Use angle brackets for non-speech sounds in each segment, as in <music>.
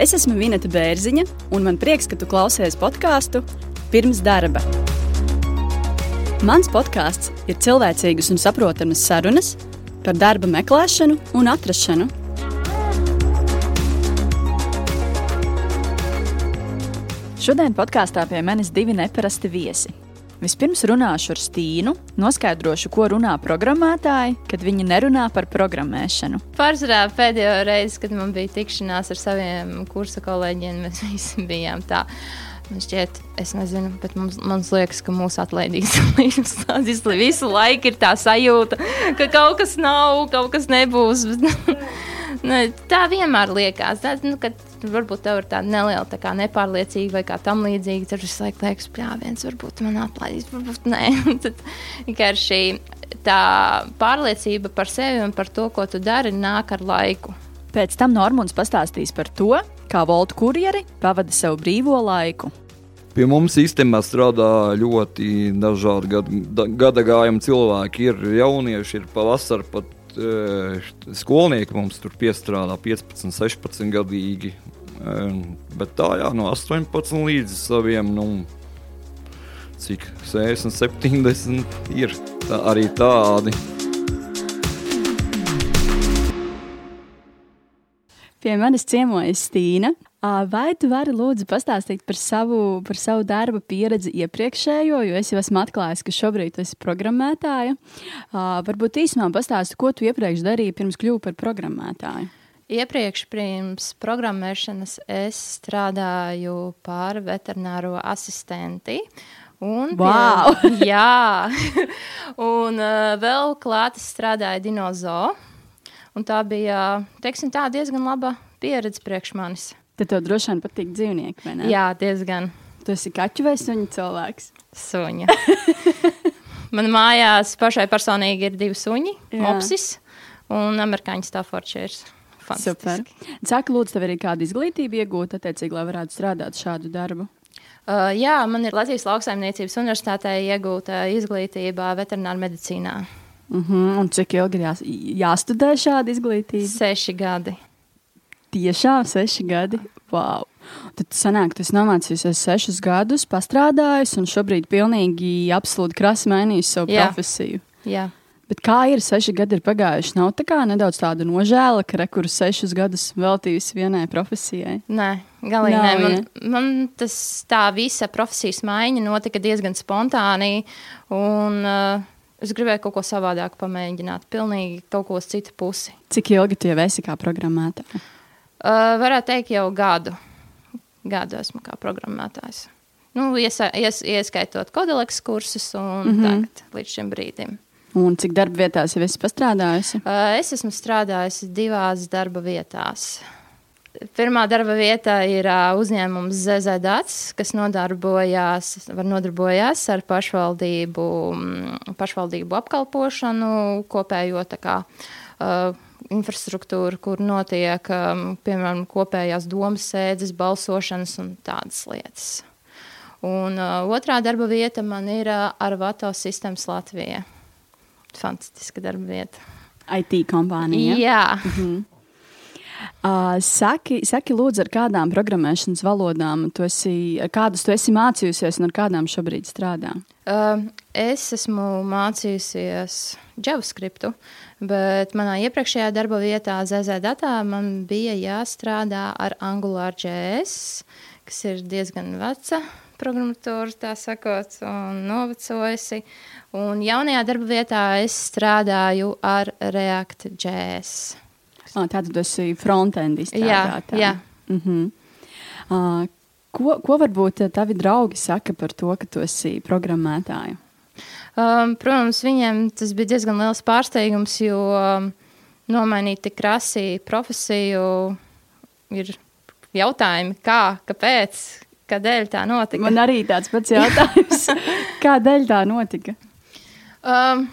Es esmu Vineta Bērziņa, un man prieks, ka tu klausies podkāstu pirms darba. Mans podkāsts ir cilvēcīgas un saprotamas sarunas par darba meklēšanu un atrašanu. Šodien podkāstā pie manis divi neparasti viesi. Vispirms runāšu ar Stīnu, noskaidrošu, ko runā programmētāji, kad viņi nerunā par programmēšanu. Pārsvarā pēdējo reizi, kad man bija tikšanās ar saviem kursa kolēģiem, mēs <laughs> visi bijām tā. Man šķiet, es nezinu, bet mums, man liekas, ka mūsu atlaidīgs līmenis <laughs> visu laiku ir tā sajūta, ka kaut kas nav, kaut kas nebūs. <laughs> ne, tā vienmēr liekas. Tā, nu, kad varbūt tev ir tāda neliela tā kā nepārliecība vai kā tam līdzīga. Tad visu laiku liekas, ka viens varbūt man atlaidīs, varbūt nē. <laughs> tad vienkārši tā pārliecība par sevi un par to, ko tu dari, nāk ar laiku. Pēc tam Normons pastāstīs par to, kā Volta kurjeri pavada savu brīvo laiku. Pie mums īstenībā strādā ļoti dažādi gada, gada gājumi cilvēki. Ir jaunieši, ir pavasarī pat skolnieki mums tur piestrādā 15, 16 gadīgi. Bet tā jā, no 18 līdz saviem, nu, cik 60, 70 ir tā, arī tādi. Pie manis ciemojas Stīna. Vai tu vari lūdzu pastāstīt par savu, par savu darba pieredzi iepriekšējo, jo es jau esmu atklājis, ka šobrīd tu esi programmētāja. Varbūt īsumā pastāsti, ko tu iepriekš darīji pirms kļuvu par programmētāju. Iepriekš pirms programmēšanas es strādāju par veterināro asistenti. Un, wow. pie, <laughs> jā, <laughs> un uh, vēl klātes strādāja dinozauru. Tā bija teiksim, tā, diezgan laba pieredze priekš manis. Tad tev droši vien patīk dzīvnieki, vai ne? Jā, diezgan. Tu esi kaķu vai suņu cilvēks? Suņa. <laughs> Man mājās pašai personīgi ir divi suņi, mopsis un amerikāņu Staffordshires. Super. Saka, lūdzu, tev ir kāda izglītība iegūta, attiecīgi, lai varētu strādāt šādu darbu? Uh, jā, man ir Latvijas Lauksaimniecības Universitātē iegūta izglītība veterinārā mhm, -huh. Un cik ilgi ir jās, jāstudē šāda izglītība? Seši gadi. Tiešām seši gadi. Wow. Tad sanāk, tas nomācījusies sešus gadus, pastrādājis un šobrīd pilnīgi absolūti krasi mainījis savu Jā. profesiju. Jā. Bet kā ir seši gadi ir pagājuši? Nav tā kā nedaudz tāda nožēla, ka rekurus sešus gadus veltījusi vienai profesijai. Nē, galīgi Nav, nē. Man, ja? man tas tā visa profesijas maiņa notika diezgan spontāni. Un, uh, Es gribēju kaut ko savādāku pamēģināt, pilnīgi kaut ko citu pusi. Cik ilgi tu jau esi kā programmētāja? Uh, varētu teikt, jau gadu. Gadu esmu kā programmētājs. Nu, iesa, ies, ieskaitot kodoleks kursus un mm -hmm. tagad līdz šim brīdim. Un cik darba vietās jau esi pastrādājusi? Uh, es esmu strādājusi divās darba vietās. Pirmā darba vieta ir uh, uzņēmums ZZDATS, kas nodarbojās, nodarbojās ar pašvaldību, pašvaldību apkalpošanu, kopējo kā, uh, infrastruktūra, kur notiek um, piemēram kopējās domas sēdes, balsošanas un tādas lietas. Un uh, otrā darba vieta man ir uh, Arvato sistēmas Latvijā. Fantastiska darba vieta. IT kompānija. Jā. Mhm. Uh, saki, saki, lūdzu, ar kādām programmēšanas valodām tu esi, kādas tu esi mācījusies un ar kādām šobrīd strādā? Uh, es esmu mācījusies JavaScript, bet manā iepriekšējā darba vietā, ZZ datā, man bija jāstrādā ar Angular JS, kas ir diezgan veca programmatūra, tā sakot, un novecojusi. Un jaunajā darba vietā es strādāju ar React JS. Oh, Tātad tu esi frontendists. Jā, jā. Mm -hmm. uh, ko, ko varbūt tavi draugi saka par to, ka tu esi programmētāja? Um, protams, viņiem tas bija diezgan liels pārsteigums, jo um, nomainīt tik krasi profesiju ir jautājumi, kā, kāpēc, kādēļ tā notika. Man arī tāds pats jautājums. <laughs> kādēļ tā notika? Um,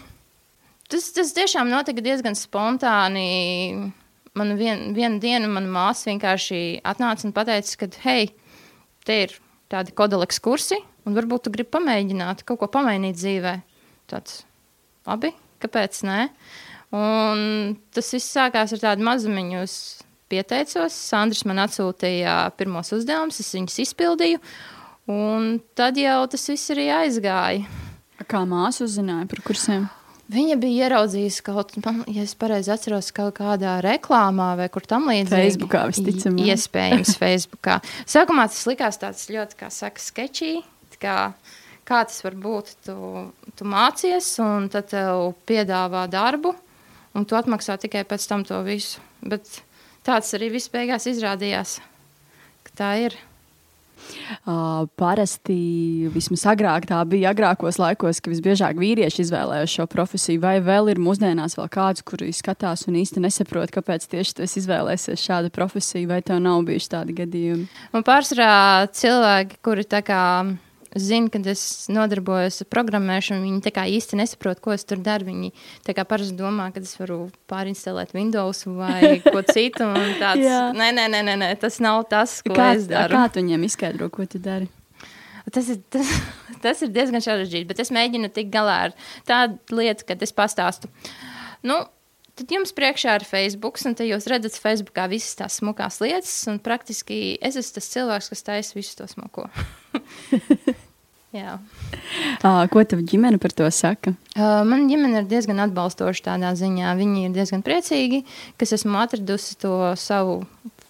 tas, tas tiešām notika diezgan spontāni. Man vien, vienu dienu mana māsa vienkārši atnāca un teica, ka, hei, te ir tādi kodoleks kursi, un varbūt tu gribi pamēģināt kaut ko pamainīt dzīvē tāds labi, kāpēc nē? Un tas viss sākās ar tādu mazumiņu. Es pieteicos. Sandrs man atsūtīja pirmos uzdevumus, es viņus izpildīju. Un tad jau tas viss arī aizgāja. Kā māsa uzzināja par kursiem? Viņa bija ieraudzījusi kaut ko, ja es pareizi atceros, kaut kādā reklāmā vai kur tam līdzīgi. Facebookā visticamāk. Iespējams, <laughs> Facebookā. Sākumā tas likās tāds ļoti, kā saka, sketčī. Kā, kā tas var būt? Tu, tu mācies, un tad tev piedāvā darbu, un tu atmaksā tikai pēc tam to visu. Bet tāds arī viss beigās izrādījās, ka tā ir. Parasti, vismaz agrāk, tā bija agrākos laikos, ka visbiežāk vīrieši izvēlējās šo profesiju. Vai vēl ir mūsdienās vēl kāds, kurš skatās un īsti nesaprot, kāpēc tieši tu izvēlēsies šādu profesiju, vai tev nav bijuši tādi gadījumi? Un pārsvarā cilvēki, kuri tā kā zina, kad es nodarbojos ar programmēšanu, viņi tā kā īsti nesaprot, ko es tur daru. Viņi tā kā parasti domā, ka es varu pārinstalēt Windows vai <laughs> ko citu. Tāds, nē, nē, nē, nē, nē, tas nav tas, ko kā, es daru. Kā tu viņiem izskaidro, ko tu dari? Tas ir, tas, <laughs> tas ir diezgan sarežģīti, bet es mēģinu tikt galā ar tādu lietu, kad es pastāstu. Nu, tad jums priekšā ir Facebook, un te jūs redzat Facebookā visas tās smukās lietas, un praktiski es esmu tas cilvēks, kas taisa visu to smuko. <laughs> Uh, ko tev ģimene par to saka? Uh, man ģimene ir diezgan atbalstoša tādā ziņā. Viņi ir diezgan priecīgi, ka esmu atradusi to savu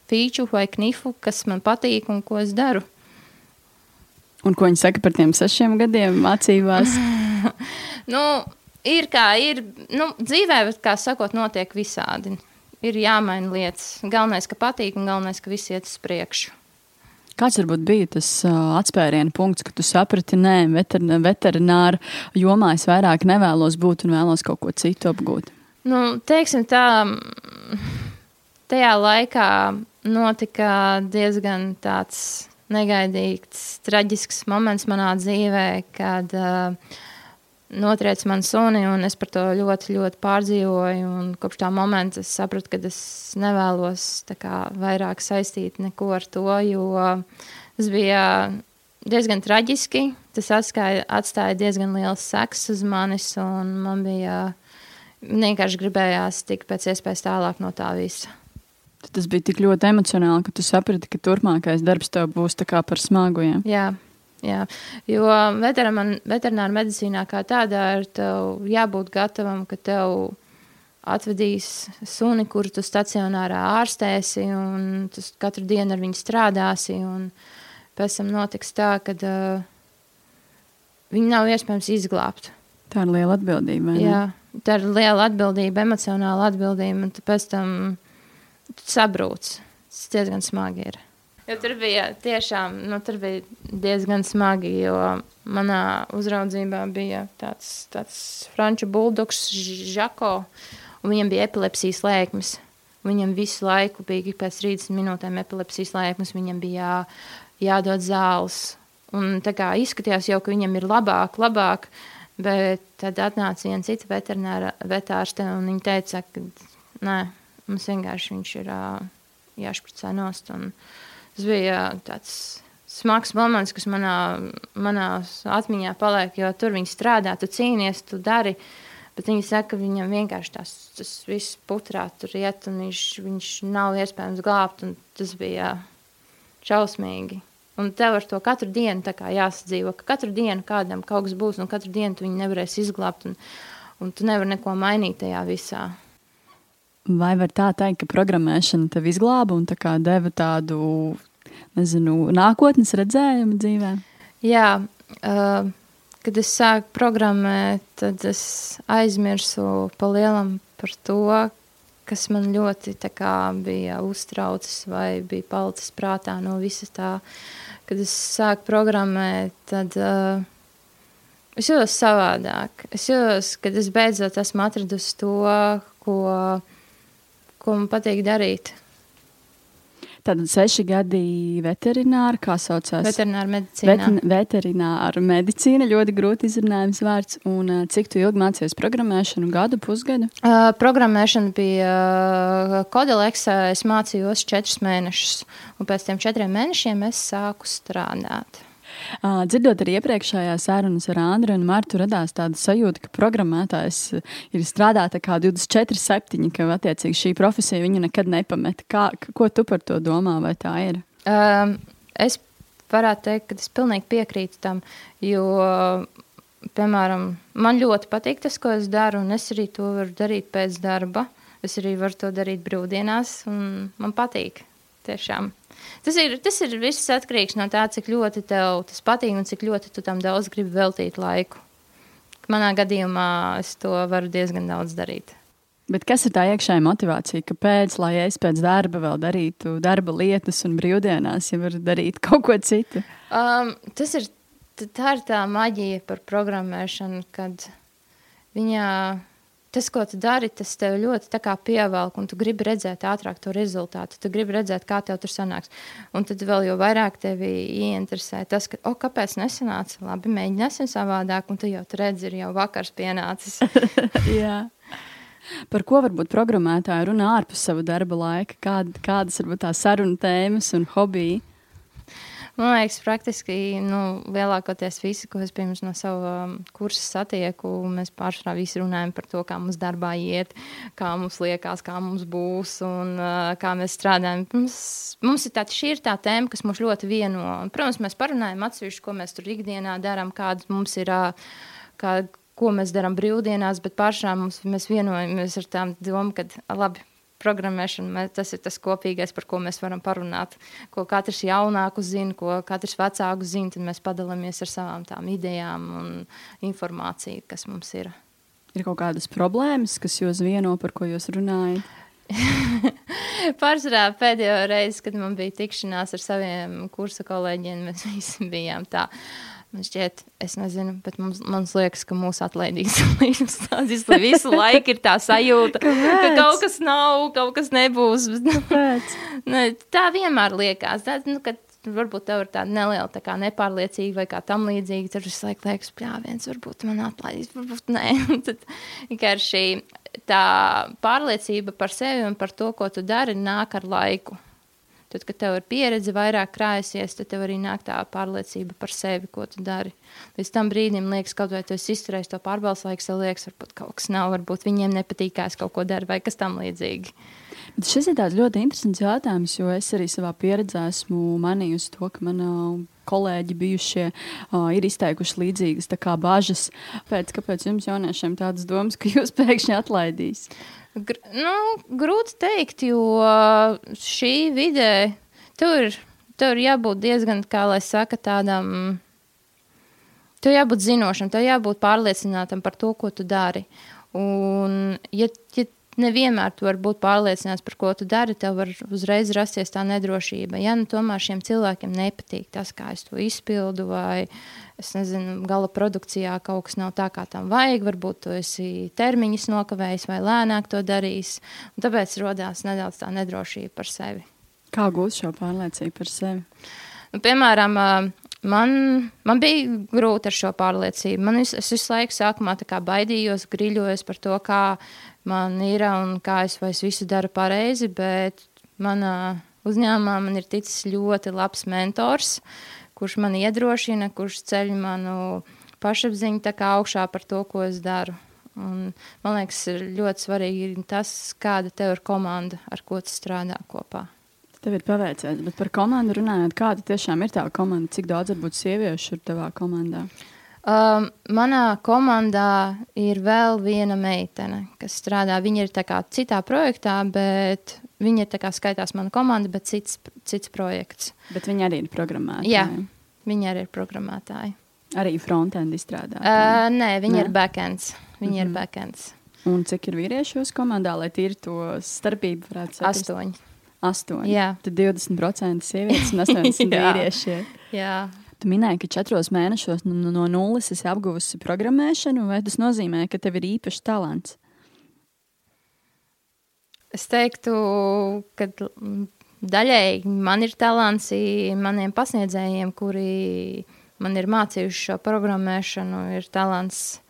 feature vai knifu, kas man patīk un ko es daru. Un ko viņi saka par tiem sešiem gadiem mācībās? <laughs> nu, ir kā ir. Nu, dzīvē, kā sakot, notiek visādi. Ir jāmaina lietas. Galvenais, ka patīk, un galvenais, ka viss iet uz priekšu. Kāds varbūt bija tas uh, atspēriena punkts, kad tu saprati, nē, veterin veterināra jomā es vairāk nevēlos būt un vēlos kaut ko citu apgūt? Nu, teiksim tā, tajā laikā notika diezgan tāds negaidīgs, traģisks moments manā dzīvē, kad uh, notriec man suni, un es par to ļoti, ļoti pārdzīvoju. Kopš tā momenta es sapratu, ka es nevēlos kā, vairāk saistīt neko ar to, jo tas bija diezgan traģiski. Tas atstāja, atstāja diezgan liels seks uz manis, un man bija vienkārši gribējās tikt pēc iespējas tālāk no tā visa. Tas bija tik ļoti emocionāli, ka tu saprati, ka turpmākais darbs tev būs par smagu. Ja? Jā. Jā, jo veterinārā medicīnā kā tādā ir jābūt gatavam, ka tev atvedīs suni, kuru tu stacionārā ārstēsi, un tu katru dienu ar viņu strādāsi. Pēc tam notiks tā, ka uh, viņu nav iespējams izglābt. Tā ir liela atbildība. Jā, tā ir liela atbildība, emocionāla atbildība, un tu pēc tam sabrūc. Tas diezgan smagi ir. Jo tur bija tiešām nu, tur bija diezgan smagi, jo manā uzraudzībā bija tāds, tāds franču buldogs, Žako, un viņam bija epilepsijas lēkmes. Viņam visu laiku bija pēc 30 minūtēm epilepsijas lēkmes, viņam bija jā, jādod zāles. Un tā kā izskatījās jau, ka viņam ir labāk, labāk, bet tad atnāca viena cita veterināra vetārste, un viņa teica, ka nē, mums vienkārši viņš ir jāšpricē nost. Un, uh, Tas bija tāds smags moments, kas manā, manā atmiņā paliek, jo tur viņi strādā, tu cīnies, tu dari. Bet viņi saka, ka viņam vienkārši tās, tas viss putrā tur iet, un viņš, viņš nav iespējams glābt. Tas bija šausmīgi. Un tev ar to katru dienu jāsadzīvo, ka katru dienu kādam kaut kas būs, un katru dienu tu viņu nevarēsi izglābt, un, un tu nevari neko mainīt tajā visā. Vai var tā teikt, ka programmēšana tev izglāba un tā deva tādu nezinu, nākotnes redzējumu dzīvē? Jā, uh, kad es sāku programmēt, tad es aizmirsu pa lielam par to, kas man ļoti kā, bija uztraucis vai bija palicis prātā no visa tā. Kad es sāku programmēt, tad uh, es jūtos savādāk. Es jūtos, kad es beidzot esmu atradusi to, ko, ko man patīk darīt. Tad seši gadi veterināra, kā saucās? Veterināra medicīna. Vet, veterināra medicīna, ļoti grūti izrunājams vārds. Un cik tu ilgi mācījies programmēšanu? Gadu, pusgadu? Uh, programmēšana bija uh, Kodeleksā. Es mācījos četrus mēnešus. Un pēc tiem četriem mēnešiem es sāku strādāt. Uh, dzirdot arī iepriekšējā sarunas ar Andru un Martu, radās tāda sajūta, ka programmētājs ir strādājis kā 24, 7, ka attiecīgi šī profesija viņu nekad nepamet. Kā, ko tu par to domā, vai tā ir? Um, es varētu teikt, ka es pilnīgi piekrītu tam, jo, piemēram, man ļoti patīk tas, ko es daru, un es arī to varu darīt pēc darba. Es arī varu to darīt brīvdienās, un man patīk. Tiešām. Tas ir, tas ir viss atkarīgs no tā, cik ļoti tev tas patīk un cik ļoti tu tam daudz gribi veltīt laiku. Manā gadījumā es to varu diezgan daudz darīt. Bet kas ir tā iekšējā motivācija? Kāpēc, lai es pēc darba vēl darītu darba lietas un brīvdienās, ja varu darīt <laughs> kaut ko citu? Um, tas ir tā, ir tā maģija par programmēšanu, kad viņa tas, ko tu dari, tas tev ļoti pievelk, un tu gribi redzēt ātrāk to rezultātu. Tu gribi redzēt, kā tev tur sanāks. Un tad vēl jau vairāk tevi ieinteresē tas, ka, oh, kāpēc nesanāca labi, mēģināsim savādāk, un tu jau redzi, ir jau vakars pienācis. <laughs> Jā. Par ko varbūt programmētāji runā ārpus sava darba laika? Kād, kādas varbūt tās sarunu tēmas un hobiji? Man liekas, praktiski nu, lielākoties visi, ko es pirms no sava um, kursa satieku, mēs pārsvarā visi runājam par to, kā mums darbā iet, kā mums liekas, kā mums būs un uh, kā mēs strādājam. Mums, mums ir tā, šī ir tā tēma, kas mums ļoti vieno. Protams, mēs parunājam atsevišķi, ko mēs tur ikdienā darām, kādas mums ir. Uh, kā, ko mēs darām brīvdienās, bet pašā mums, mēs vienojamies ar tām domu, ka labi, programmēšana, tas ir tas kopīgais, par ko mēs varam parunāt. Ko katrs jaunāks zina, ko katrs vecāks zina, tad mēs padalāmies ar savām tām idejām un informāciju, kas mums ir. Ir kaut kādas problēmas, kas jūs vieno, par ko jūs runājat? <laughs> Pārsvarā pēdējo reizi, kad man bija tikšanās ar saviem kursa kolēģiem, mēs visi bijām tādā Man šķiet, es nezinu, bet mums, man liekas, ka mūsu atlaidīs līnijas <laughs> visu laiku ir tā sajūta, Kāpēc? ka kaut kas nav, kaut kas nebūs. <laughs> ne, tā vienmēr liekas. Tā, nu, kad, Varbūt tev ir tāda neliela tā kā nepārliecība vai kā tam līdzīga. Tad visu laiku liekas, ka viens varbūt man atlaidīs, varbūt nē. <laughs> tad vienkārši tā pārliecība par sevi un par to, ko tu dari, nāk ar laiku. Tad, kad tev ir pieredze vairāk krājusies, tad tev arī nāk tā pārliecība par sevi, ko tu dari. Līdz tam brīdim liekas, kaut vai tu esi izturējis to pārbaudas laiku, tev liekas, varbūt kaut kas nav, varbūt viņiem nepatīk, kā es kaut ko daru vai kas tam līdzīgi. Bet šis ir ļoti interesants jautājums, jo es arī savā pieredzē esmu manījusi to, ka manā kolēģi bijušie uh, ir izteikuši līdzīgas bažas. Pēc, kāpēc jums, jauniešiem, tādas domas, ka jūs pēkšņi atlaidīs? Gr nu, grūti teikt, jo šī vidē tur, tur jābūt diezgan, kā lai saka, tādam. Tev jābūt zinošam, tev jābūt pārliecinātam par to, ko tu dari. Un, ja, ja nevienmēr tu vari būt pārliecināts par ko tu dari, tev var uzreiz rasties tā nedrošība. Ja nu tomēr šiem cilvēkiem nepatīk tas, kā es to izpildu, vai es nezinu, gala produkcijā kaut kas nav tā, kā tam vajag, varbūt tu esi termiņus nokavējis vai lēnāk to darījis. Tāpēc radās nedaudz tā nedrošība par sevi. Kā gūt šo pārliecību par sevi? Nu, piemēram, Man, man bija grūti ar šo pārliecību. Man vis, es visu laiku sākumā baidījos, grīļojos par to, kā man ir un kā es, es visu daru pareizi, bet manā uzņēmumā man ir ticis ļoti labs mentors, kurš man iedrošina, kurš ceļ manu pašapziņu augšā par to, ko es daru. Un, man liekas, ir ļoti svarīgi tas, kāda tev ir komanda, ar ko tu strādā kopā. Tev ir paveicies, bet par komandu runājot, kāda tiešām ir tā komanda? Cik daudz varbūt sieviešu ir tavā komandā? Uh, Um, manā komandā ir vēl viena meitene, kas strādā. Viņa ir citā projektā, bet viņa ir skaitās mana komanda, bet cits, cits projekts. Bet viņa arī ir programmētāja. Jā, viņa arī ir programmētāja. Arī frontend izstrādā. Uh, nē, viņa nē? ir backends. Viņa mm -hmm. ir mhm. backends. Un cik ir vīrieši jūsu komandā, lai tīri to starpību varētu saprast? Astoņi. Astoņi. Jā. Tad 20% sievietes un 80% <laughs> vīrieši. Jā. Tu minēji, ka četros mēnešos no, no nulles esi apguvusi programmēšanu, vai tas nozīmē, ka tev ir īpašs talants? Es teiktu, ka daļēji man ir talants maniem pasniedzējiem, kuri man ir mācījuši šo programmēšanu, ir talants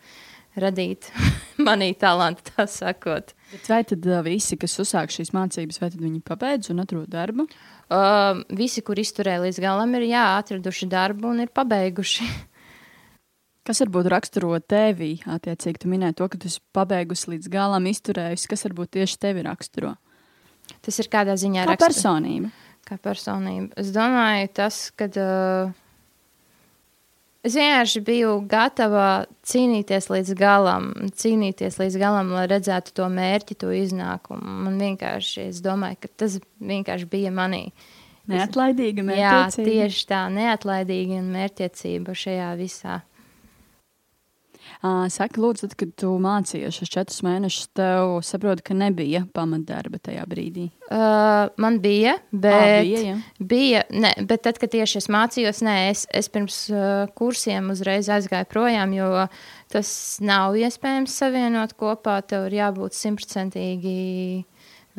radīt <laughs> manī talantu, tā sakot. Bet vai tad uh, visi, kas uzsāk šīs mācības, vai tad viņi pabeidz un atrod darbu? Uh, visi, kur izturēja līdz galam, ir jā, atraduši darbu un ir pabeiguši. <laughs> Kas varbūt raksturo tevi? Attiecīgi, tu minēji to, ka tu esi pabeigusi līdz galam, izturējusi. Kas varbūt tieši tevi raksturo? Tas ir kādā ziņā Kā raksturo- personība. kā personība. Es domāju, tas, ka uh, es vienkārši biju gatava cīnīties līdz galam, cīnīties līdz galam, lai redzētu to mērķi, to iznākumu. Man vienkārši, es domāju, ka tas vienkārši bija manī. Neatlaidīga Jā, mērķtiecība. tieši tā, neatlaidīga un mērķtiecība šajā visā. Saki, lūdzu, tad, kad tu mācījies šos četrus mēnešus, tev saproti, ka nebija pamatdarba tajā brīdī. Uh, man bija, bet Ā, bija, jā. bija ne, bet tad, kad tieši es mācījos, nē, es, es pirms uh, kursiem uzreiz aizgāju projām, jo tas nav iespējams savienot kopā. Tev ir jābūt simtprocentīgi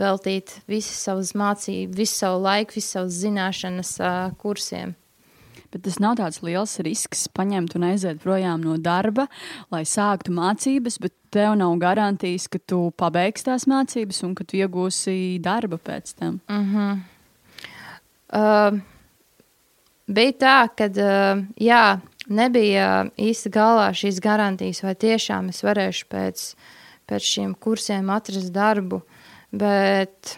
veltīt visas savas mācības, visu savu laiku, visas savas zināšanas uh, kursiem. Bet tas nav tāds liels risks paņemt un aiziet projām no darba, lai sāktu mācības, bet tev nav garantijas, ka tu pabeigsi tās mācības un ka tu iegūsi darbu pēc tam. Uh, bija tā, ka uh, jā, nebija īsti galvā šīs garantijas, vai tiešām es varēšu pēc, pēc šiem kursiem atrast darbu. Bet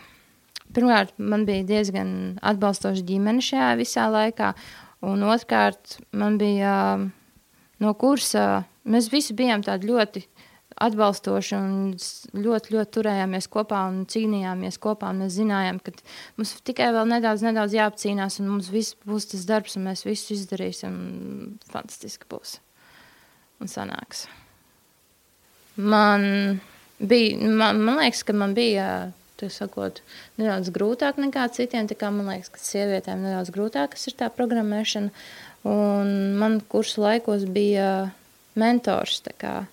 pirmkārt, man bija diezgan atbalstoša ģimene šajā visā laikā, un otrkārt, man bija uh, no kursa, mēs visi bijām tādi ļoti atbalstoši un ļoti, ļoti turējāmies kopā un cīnījāmies kopā. un Mēs zinājām, ka mums tikai vēl nedaudz, nedaudz jāapcīnās, un mums viss būs tas darbs, un mēs visu izdarīsim. Fantastiski būs. Un sanāks. Man bija, man, man liekas, ka man bija. Tā Sakot, nedaudz grūtāk nekā citiem. tā Kā man liekas, ka sievietēm nedaudz grūtāk ir tā programmēšana. Un man kursu laikos bija mentors. kā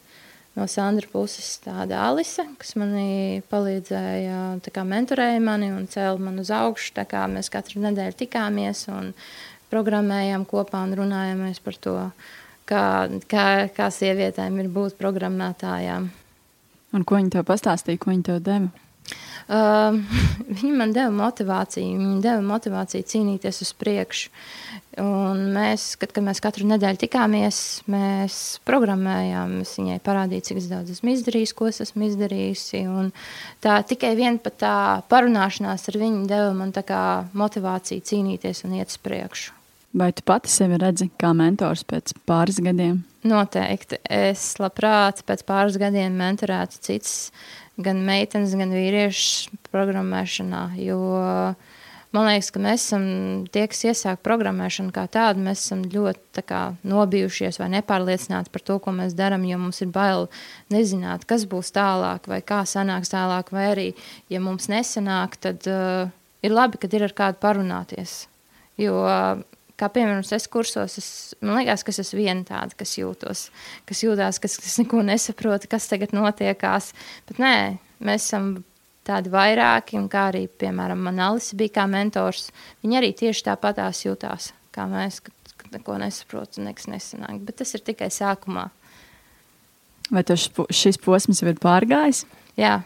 no Sandra puses tāda Alise, kas manī palīdzēja, kā mentorēja mani un cēla mani uz augšu. Kā mēs katru nedēļu tikāmies un programmējām kopā un runājāmies par to, kā, kā, kā sievietēm ir būt programmētājām. Un ko viņi tev pastāstīja, ko viņi tev deva? Uh, <laughs> viņi man deva motivāciju, viņi deva motivāciju cīnīties uz priekšu. Un mēs, kad, kad mēs katru nedēļu tikāmies, mēs programmējām. Es viņai parādīju, cik daudz esmu izdarījis, ko es esmu izdarījusi. Un Tā tikai viena pat tā parunāšanās ar viņu deva man tā kā motivāciju cīnīties un iet uz priekšu. Vai tu pati sevi redzi kā mentors pēc pāris gadiem? Noteikti. Es labprāt pēc pāris gadiem mentorētu citas, gan meitenes, gan vīriešus programmēšanā. Jo man liekas, ka mēs esam tie, kas iesāk programmēšanu kā tādu, mēs esam ļoti kā, nobijušies vai nepārliecināti par to, ko mēs darām, jo mums ir bail nezināt, kas būs tālāk, vai kā sanāks tālāk, vai arī, ja mums nesanāk, tad uh, ir labi, kad ir ar kādu parunāties. Jo uh, kā piemēram, es kursos, es, man liekas, ka es esmu viena tāda, kas jūtos, kas jūtās, kas, kas neko nesaprot, kas tagad notiekās. Bet nē, mēs esam tādi vairāki, un kā arī, piemēram, man Alise bija kā mentors, viņa arī tieši tāpatās jūtās, kā mēs, kad, kad neko nesaprot un nekas nesanāk. Bet tas ir tikai sākumā. Vai tev šis po- šis posms jau ir pārgājis? Jā,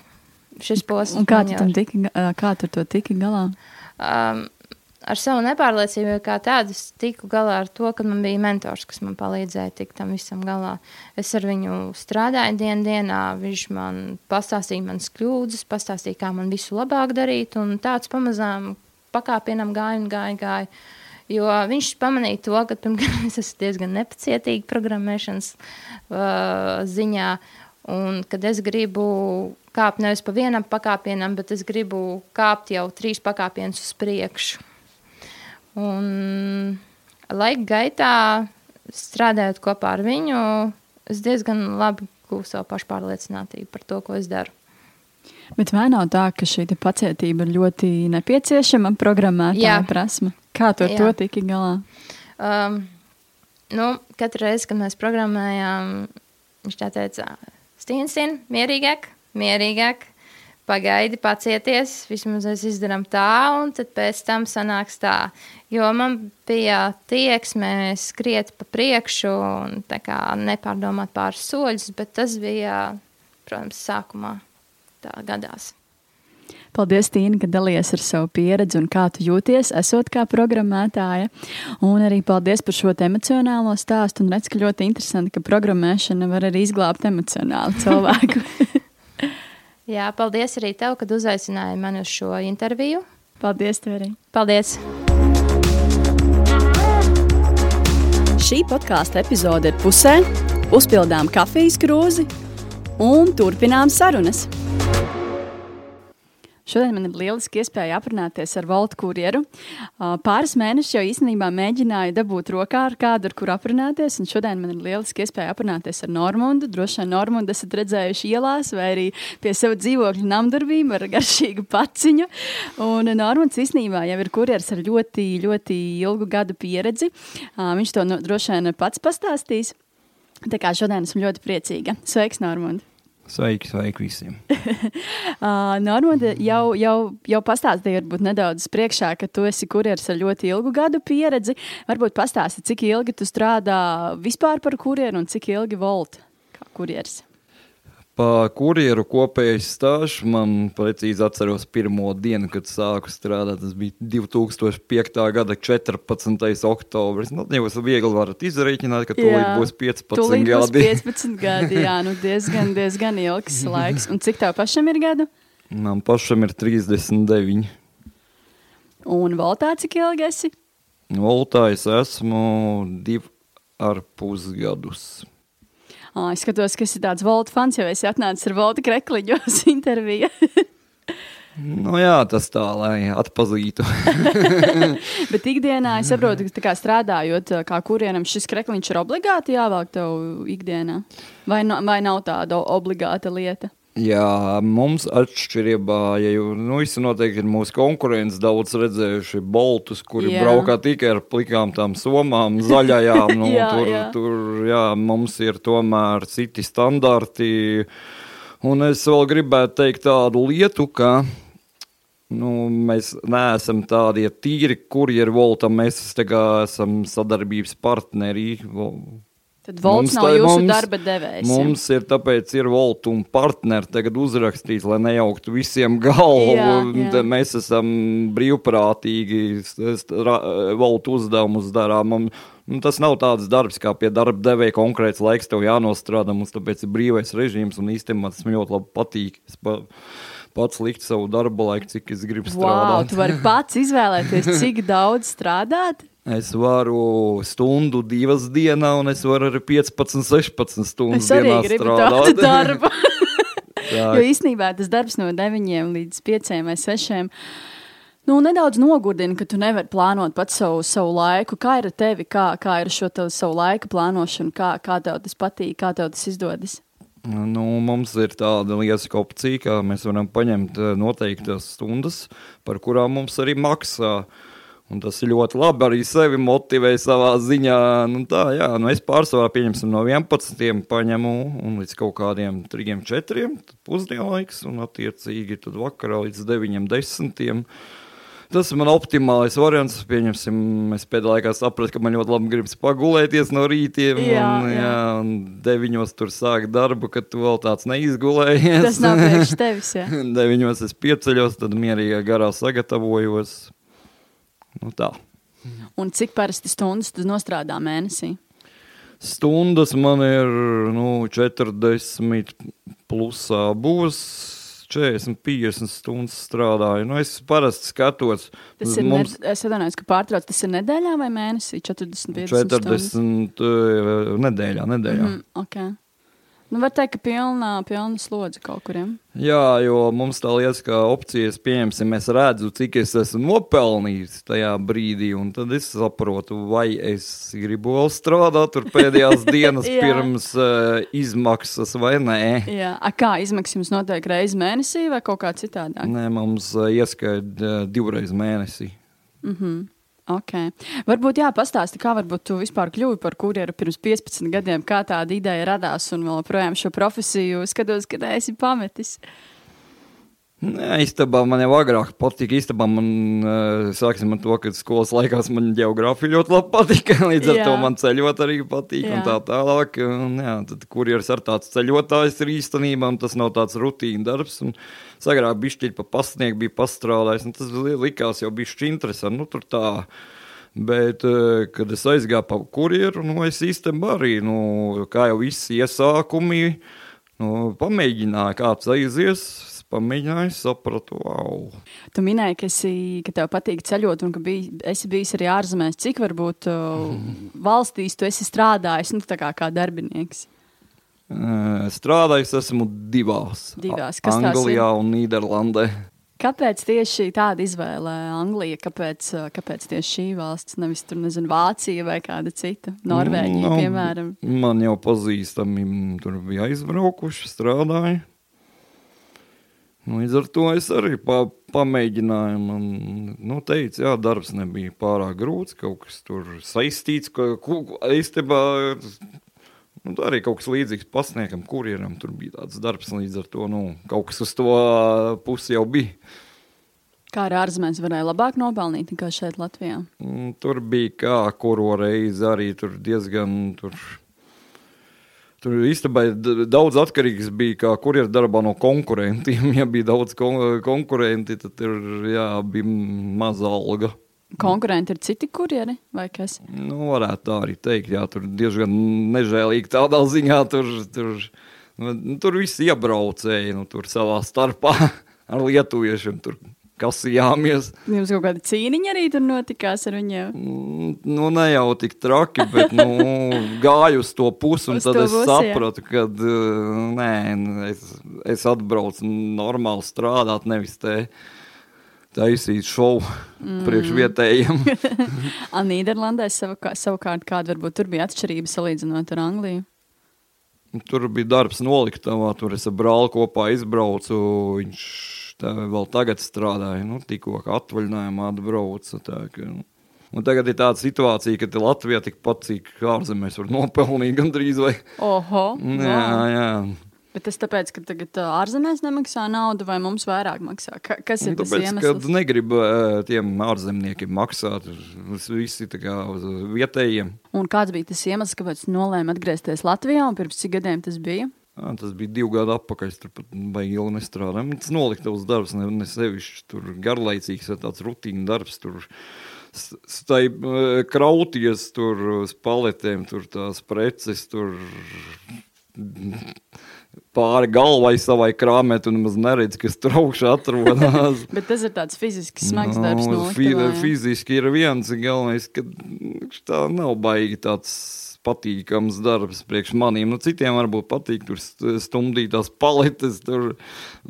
šis posms. Un kā tu, jau tiki, kā tu to tiki galā? um, ar savu nepārliecību, kā tādu, tiku galā ar to, ka man bija mentors, kas man palīdzēja tikt tam visam galā. Es ar viņu strādāju dienas dienā, viņš man pastāstīja manas kļūdas, pastāstīja, kā man visu labāk darīt, un tāds pamazām pakāpienam gāja un gāja. gāja. Jo viņš pamanīja to, ka pirmkārt <laughs> es esmu diezgan nepacietīga programmēšanas uh, ziņā, un kad es gribu kāpt nevis pa vienam pakāpienam, bet es gribu kāpt jau trīs pakāpienus uz priekšu. Un laika gaitā, strādājot kopā ar viņu, es diezgan labi gūstu savu pašpārliecinātību par to, ko es daru. Bet vai nav tā, ka šī pacietība ir ļoti nepieciešama programmētāja prasme? Kā tu ar Jā. to tiki galā? Um, nu, katru reizi, kad mēs programmējām, viņš tā teica, Stīnstin, mierīgāk, mierīgāk. Pagaidi, pacieties, vismaz mēs izdarām tā, un tad pēc tam sanāks tā. Jo man bija tieksme skriet pa priekšu un nepārdomāt pāris soļus, bet tas bija, protams, sākumā tā gadās. Paldies, Tīna, ka dalījies ar savu pieredzi un kā tu jūties, esot kā programmētāja. Un arī paldies par šo emocionālo stāstu. Un redz, ka ļoti interesanti, ka programmēšana var arī izglābt emocionāli cilvēku. <laughs> Jā, paldies arī tev, kad uzaicināji mani uz šo interviju. Paldies, tev arī. Paldies! Šī podkāstu epizode ir pusē, uzpildām kafijas krūzi un turpinām sarunas. Šodien man ir lieliski iespēja aprunāties ar Voltu kurjeru. Pāris mēnešus jau īstenībā mēģināju dabūt rokā ar kādu, ar kuru aprunāties. Un šodien man ir lieliski iespēja aprunāties ar Normundu. Droši vien Normundu esat redzējuši ielās vai arī pie sava dzīvokļa namdarbīm ar garšīgu paciņu. Un Normunds īstenībā jau ir kurjers ar ļoti, ļoti ilgu gadu pieredzi. Viņš to no, droši vien pats pastāstīs. Tā kā šodien esmu ļoti priecīga. Sveiks, Normund! Sveiki, sveiki visiem. <laughs> Normāli jau, jau, jau pastāstīja, varbūt nedaudz priekšā, ka tu esi kurjeris ar ļoti ilgu gadu pieredzi. Varbūt pastāsti, cik ilgi tu strādā vispār par kurjeru un cik ilgi volt kā kurjeris. Pa kurjeru kopējais stāsts man precīzi atceros pirmo dienu, kad sāku strādāt. Tas bija 2005. gada 14. oktobris. Nu, jūs viegli varat izrēķināt, ka tūlīt būs 15 tūlīt gadi. Būs 15 gadi, jā, nu diezgan, diezgan ilgs <laughs> laiks. Un cik tev pašam ir gadu? Man pašam ir 39. Un Voltā cik ilgi esi? Voltā es esmu divi ar pusgadus. Oh, es skatos, ka esi tāds Volta fans, jo esi atnācis ar Volta krekliņos <laughs> interviju. Nu jā, tas tā, lai atpazītu. <laughs> Bet ikdienā es saprotu, ka strādājot kā kurienam, šis krekliņš ir obligāti jāvelk tev ikdienā. Vai, no, vai nav tāda obligāta lieta? Jā, mums atšķirībā, ja jau nu, noteikti ir mūsu konkurence daudz redzējuši boltus, kuri jā. braukā tikai ar plikām tām somām, zaļajām. <laughs> Nu, jā, tur, jā. tur jā, mums ir tomēr citi standarti. Un es vēl gribētu teikt tādu lietu, ka nu, mēs neesam tādi tīri kurjeri voltam, mēs esam sadarbības partneri Tad Volts nav tā, jūsu mums, darba devējs. Mums ir tāpēc ir Volt un partneri tagad uzrakstīts, lai nejauktu visiem galvu. Jā, jā. Mēs esam brīvprātīgi, Volt uzdevumus darām. Un, nu, tas nav tāds darbs, kā pie darba devēja konkrēts laiks tev jānostrādā. Mums tāpēc ir brīvais režīms un īstenībā tas man ļoti labi patīk. Es pa, pats likt savu darbu laiku, cik es gribu strādāt. Wow, tu vari pats izvēlēties, cik daudz strādāt? Es varu stundu, divas dienā, un es varu arī 15, 16 stundas gribu tādu <laughs> <laughs> darbu. jo īsnībā tas darbs no 9 līdz 5 vai 6. Nu, nedaudz nogurdina, ka tu nevari plānot pats savu, savu laiku. Kā ir ar tevi, kā, kā ir šo savu laika plānošanu, kā, kā tev tas patīk, kā tev tas izdodas? Nu, mums ir tāda lieliska opcija, ka mēs varam paņemt eh, noteiktas stundas, par kurām mums arī maksā. Uh, Un tas ir ļoti labi arī sevi motivēt savā ziņā. Nu, tā, jā, nu es pārsvarā pieņemsim no 11. paņemu un līdz kaut kādiem 3, 4. pusdienlaiks un attiecīgi tad vakarā līdz 9, 10. Tas ir man optimālais variants. Pieņemsim, es pēdējā laikā sapratu, ka man ļoti labi gribas pagulēties no rītiem. Jā, un, jā. jā, un deviņos tur sāk darbu, kad tu vēl tāds neizgulējies. Tas nav priekš tevis. <laughs> deviņos es pieceļos, tad mierīgā garā sagatavojos. Nu, tā. Un cik parasti stundas tu nostrādā mēnesī? Stundas man ir nu, 40, plusā būs 40, 50 stundas strādāju. Nu, es parasti skatos. Tas ir mums... ne, es atvainojos, ka pārtrauc. Tas ir nedēļā vai mēnesī? 40, 50 40 stundas? Uh, nedēļā, nedēļā. Mm, okay. Nu, var teikt, ka pilnā, pilna slodze kaut kuriem. Jā, jo mums tā liekas, ka opcijas pieņemsim, es redzu, cik es esmu nopelnījis tajā brīdī, un tad es saprotu, vai es gribu vēl strādāt tur pēdējās <laughs> dienas pirms uh, izmaksas vai nē. Jā, A, kā izmaksas jums notiek reizi mēnesī vai kaut kā citādāk? Nē, mums uh, ieskaita uh, divreiz mēnesī. Mm -hmm. Okay. Varbūt jāpastāsti, kā varbūt tu vispār kļuvi par kurjeru pirms 15 gadiem, kā tāda ideja radās un vēl projām šo profesiju skatos, kad esi pametis. Nē, istabā man jau agrāk patika. Istabā man, uh, sāksim ar to, ka skolas laikās man geogrāfija ļoti labi patika. <laughs> Līdz ar Jā. to man ceļot arī patīk un Jā. tā tālāk. Un, jā, tad kurjeris ar tāds ceļotājs ir īstenībā, un tas nav tāds rutīna darbs. Un sagrāk bišķiļ pa pasnieku bija pastrādājis, un tas li- likās jau bišķi interesanti. Nu, tur tā. Bet, eh, kad es aizgāju pa kurjeru, nu, es īstenībā arī, nu, kā jau visi iesākumi, nu, pamēģināju, kāds aizies. Pamēģināju, sapratu, wow. Tu minēji, ka, esi, ka tev patīk ceļot, un ka biji, esi bijis arī ārzemēs. Cik varbūt uh, <laughs> valstīs tu esi strādājis, nu, tā kā, kā darbinieks? Eh, Strādājis esmu divās. Divās. Kas Anglijā un Nīderlandē. Kāpēc tieši tāda izvēle Anglija? Kāpēc, uh, kāpēc tieši šī valsts, nevis tur, nezinu, Vācija vai kāda cita? Norvēģija, Nu, piemēram. Man jau pazīstami mm, tur bija aizbraukuši, strādāja. Līdz ar to es arī pa, pamēģināju. Man nu, teica, jā, darbs nebija pārāk grūts, kaut kas tur saistīts. Ka, īstenībā nu, arī kaut kas līdzīgs pasniegam, kurjeram tur bija tāds darbs. Līdz ar to nu, kaut kas uz to pusi jau bija. Kā ar ārzemēs varēja labāk nopelnīt nekā šeit Latvijā? Mm, Tur bija kā kuru reizi arī tur diezgan. Tur, tur īstenībā daudz atkarīgs bija kā kurjeru darbā no konkurentiem. <laughs> Ja bija daudz kon konkurenti, tad tur jā, bija maza alga. Konkurenti ir citi kurjeri vai kas? Nu, varētu tā arī teikt. Jā, tur diezgan nežēlīgi tādā ziņā. Tur, tur, nu, tur viss iebraucēji nu, tur savā starpā <laughs> ar lietuviešiem. Tur kasījāmies. Jums kaut kāda cīniņa arī tur notikās ar viņiem. Mm, Nu, ne jau tik traki, bet nu, <laughs> gāju uz to pusi, un Uz tad es pusi, jā. sapratu, ka nē, es, es atbraucu normāli strādāt, nevis te taisīt šovu mm. priekš vietējiem. <laughs> <laughs> A, Nīderlandē savukā, savukārt kāda varbūt tur bija atšķirība salīdzinot ar Angliju? Tur bija darbs noliktavā, tur es ar brāli kopā izbraucu. Viņš tā vēl tagad strādāja, nu, tikko atvaļinājumā atbrauca. Tā, ka, nu. Un tagad ir tāda situācija, ka Latvijā tikpat cik ārzemēs var nopelnīt gandrīz vai. Oho! Jā, jā. Bet tas tāpēc, ka tagad ārzemēs nemaksā naudu vai mums vairāk maksā? Ka, kas ir Nu, tas Tāpēc, iemesls? kad negrib eh, tiem ārzemniekiem maksāt, visi tā kā vietējiem. Un kāds bija tas iemesls, kāpēc nolēma atgriezties Latvijā un pirms cik gadiem tas bija? Ā, Tas bija divi gadi atpakaļ. Tur baigi ilgi nestrādājām. Tas noliktavas darbs, ne, ne sevišķi tur garlaicīgs, tāds rutīna darbs. Tur stai, krauties tur uz paletēm, tur tās preces, tur pāri galvai savai krāmē, tu nemaz neredzi, kas tur augšā atrodas. <laughs> Bet tas ir tāds fizisks, smags darbs. Nu, No jā. fiziski ir viens galvenais, ka tā nav baigi tāds patīkams darbs priekš maniem. Nu, citiem varbūt patīk tur st- stumdīt tās paletes. Tur.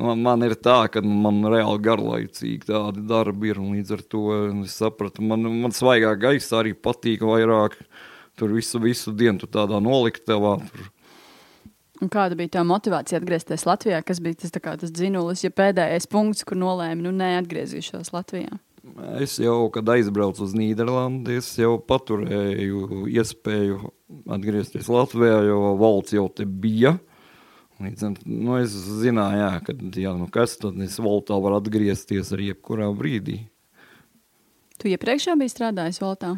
Man, man ir tā, ka man reāli garlaicīgi tādi darbi ir. un Līdz ar to es sapratu, man, man svaigā gaisa arī patīk vairāk. Tur visu, visu dienu tu tādā noliktavā. Tur. Un kāda bija tā motivācija atgriezties Latvijā? Kas bija tas, kā tas dzinulis, ja pēdējais punkts, kur nolēma, nu, neatgriezīšos Latvijā? Es jau, kad aizbraucu uz Nīderlandi, es jau paturēju iespēju atgriezties Latvijā, jo valsts jau te bija. Līdz, nu, es zināju, jā, ka, jā, nu kas tad es valtā varu atgriezties arī jebkurā brīdī. Tu iepriekš jau biji strādājis Voltā?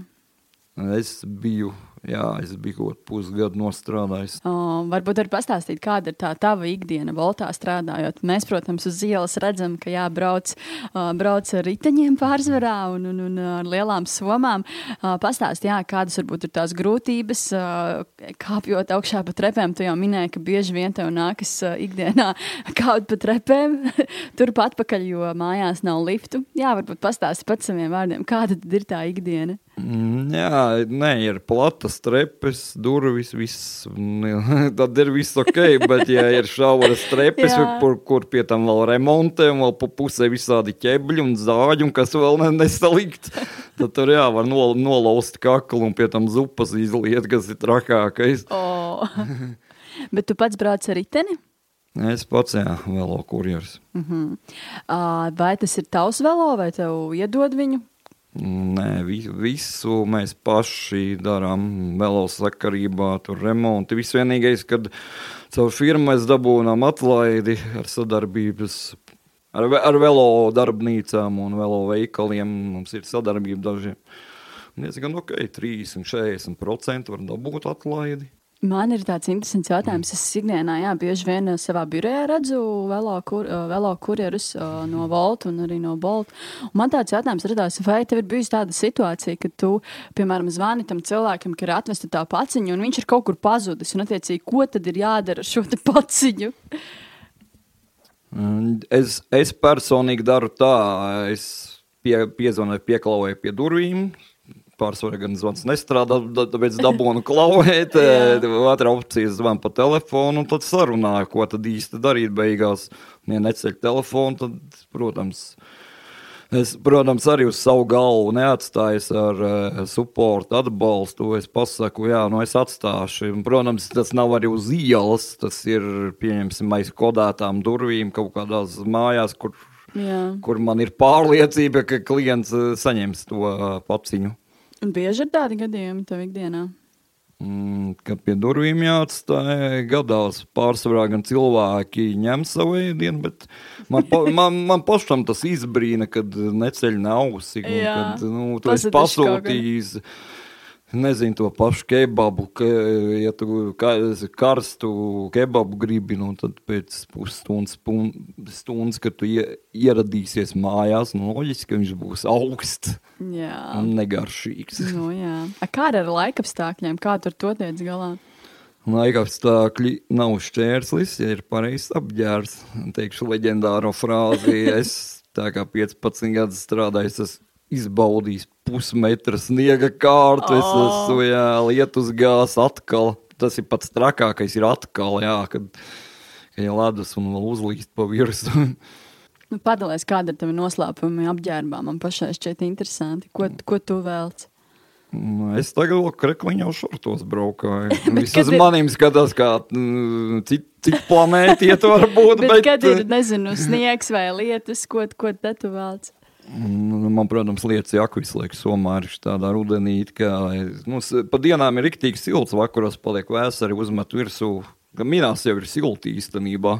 Es biju, jā, es biju kaut pusgadu nostrādājis. Uh, varbūt arī pastāstīt, kāda ir tā tava ikdiena Voltā strādājot. Mēs, protams, uz ielas redzam, ka jā, brauc, brauc ar riteņiem pārsvarā un, un, un ar lielām somām. Pastāst, jā, kādas varbūt ir tās grūtības, kāpjot augšā pa trepēm. Tu jau minēji, ka bieži vien tev nākas ikdienā kaut pa trepēm, <laughs> turpat pakaļ, jo mājās nav liftu. Jā, varbūt pastāsti pats saviem vārdiem, kāda tad ir tā ikdiena. Jā, nē, ir platas trepes, durvis, viss. mm, <laughs> Tad ir viss ok, bet, ja ir šauras trepes, kur, kur pie tam vēl remontē, un vēl pa pusē visādi ķēbļi un zāģi, un kas vēl ne, nesalikt, tad tur jā, var nol, nolauzt kaklu un pie tam zupas izliet, kas ir trakākais. Oh. <laughs> Bet tu pats brauc ar riteni? Es pats, jā, velo kurjers. Uh, vai tas ir tavs velo, vai tev iedod viņu? Nē, vi, visu mēs paši darām. Velo sakarībā, tur remonti. Viss vienīgais, kad caur firmu mēs dabūjām atlaidi ar sadarbības ar, ar velo darbnīcām un velo veikaliem mums ir sadarbība dažiem. Diezgan ok, 30-40% var dabūt atlaidi. Man ir tāds interesants jautājums. Es ikdienā, jā, bieži vien uh, savā birojā redzu velo, kur, uh, velo kurjerus uh, no Volta un arī no Bolta. Un Man tāds jautājums radās, vai tev ir bijusi tāda situācija, ka tu, piemēram, zvani tam cilvēkam, ka ir atvesta tā paciņa, un viņš ir kaut kur pazudis, un attiecīgi, ko tad ir jādara ar šo paciņu? Mm, Es, es personīgi daru tā, es pie, piezvanīju, pieklauvēju pie durvīm. Pārsvarā gan zvans nestrādā, tāpēc dabūnu klauvēt. <laughs> Otra opcija zvan pa telefonu, un tad sarunāju, ko tad īsti darīt beigās. Ja neceļ telefonu, tad, protams, es, protams, arī uz savu galvu neatstājos ar uh, supportu atbalstu. Es pasaku, jā, nu es atstāšu. Un, protams, tas nav arī uz ielas, tas ir, pieņemsim, aiz kodētām durvīm kaut kādās mājās, kur, Jā. kur man ir pārliecība, ka klients eh, saņems to uh, paciņu. Un bieži ir tādi gadījumi tev ikdienā. Mm, Kad pie durvīm jāatstāj, gadās pārsvarā gan cilvēki ņem savu ēdienu, bet man, pa, <laughs> man, man pašam tas izbrīna, kad neceļ nausi. Kad nu, tu esi kaut pasūtījis. Nezinu to pašu kebabu, ka, ja tu ka, karstu kebabu gribi, nu, tad pēc pusstundas, stundas, kad tu ie, ieradīsies mājās, nu, loģiski, ka viņš būs augsts Jā. un negaršīgs. Nu, jā. A, Kā ar laikapstākļiem? Kā tur to tiec galā? Laikapstākļi nav šķērslis, ja ir pareizs apģērbs. Teikšu leģendāro frāzi. <laughs> Es tā kā 15 gadus strādāju, es izbaudījis pusmetra sniega kārtu. Es Oh. esmu jā, lietus gājis atkal. Tas ir pats trakākais, ir atkal, jā, kad, kad ir ledus un vēl uzlīst pa virsmu. <laughs> Nu, Padalies, kāda ir tava noslēpuma apģērbā. Man pašai šķiet interesanti. Ko, ko tu vēlci? Nu, Es tagad vēl krekliņā šortos braukāju. <laughs> Vismaz ir- manīm skatās, kā mm, cit- cik planēti iet var būt. <laughs> Bet, Bet, kad ir, nezinu, sniegs vai lietus, ko, ko tad tu vēlci? Nu, Man, protams, lietas jāku visu laiku somā ir tādā rudenī. Kā, nu, s- pa dienām ir riktīgi silts, vakaros paliek vēsari, uzmet virsū. Minās jau ir silti īstenībā,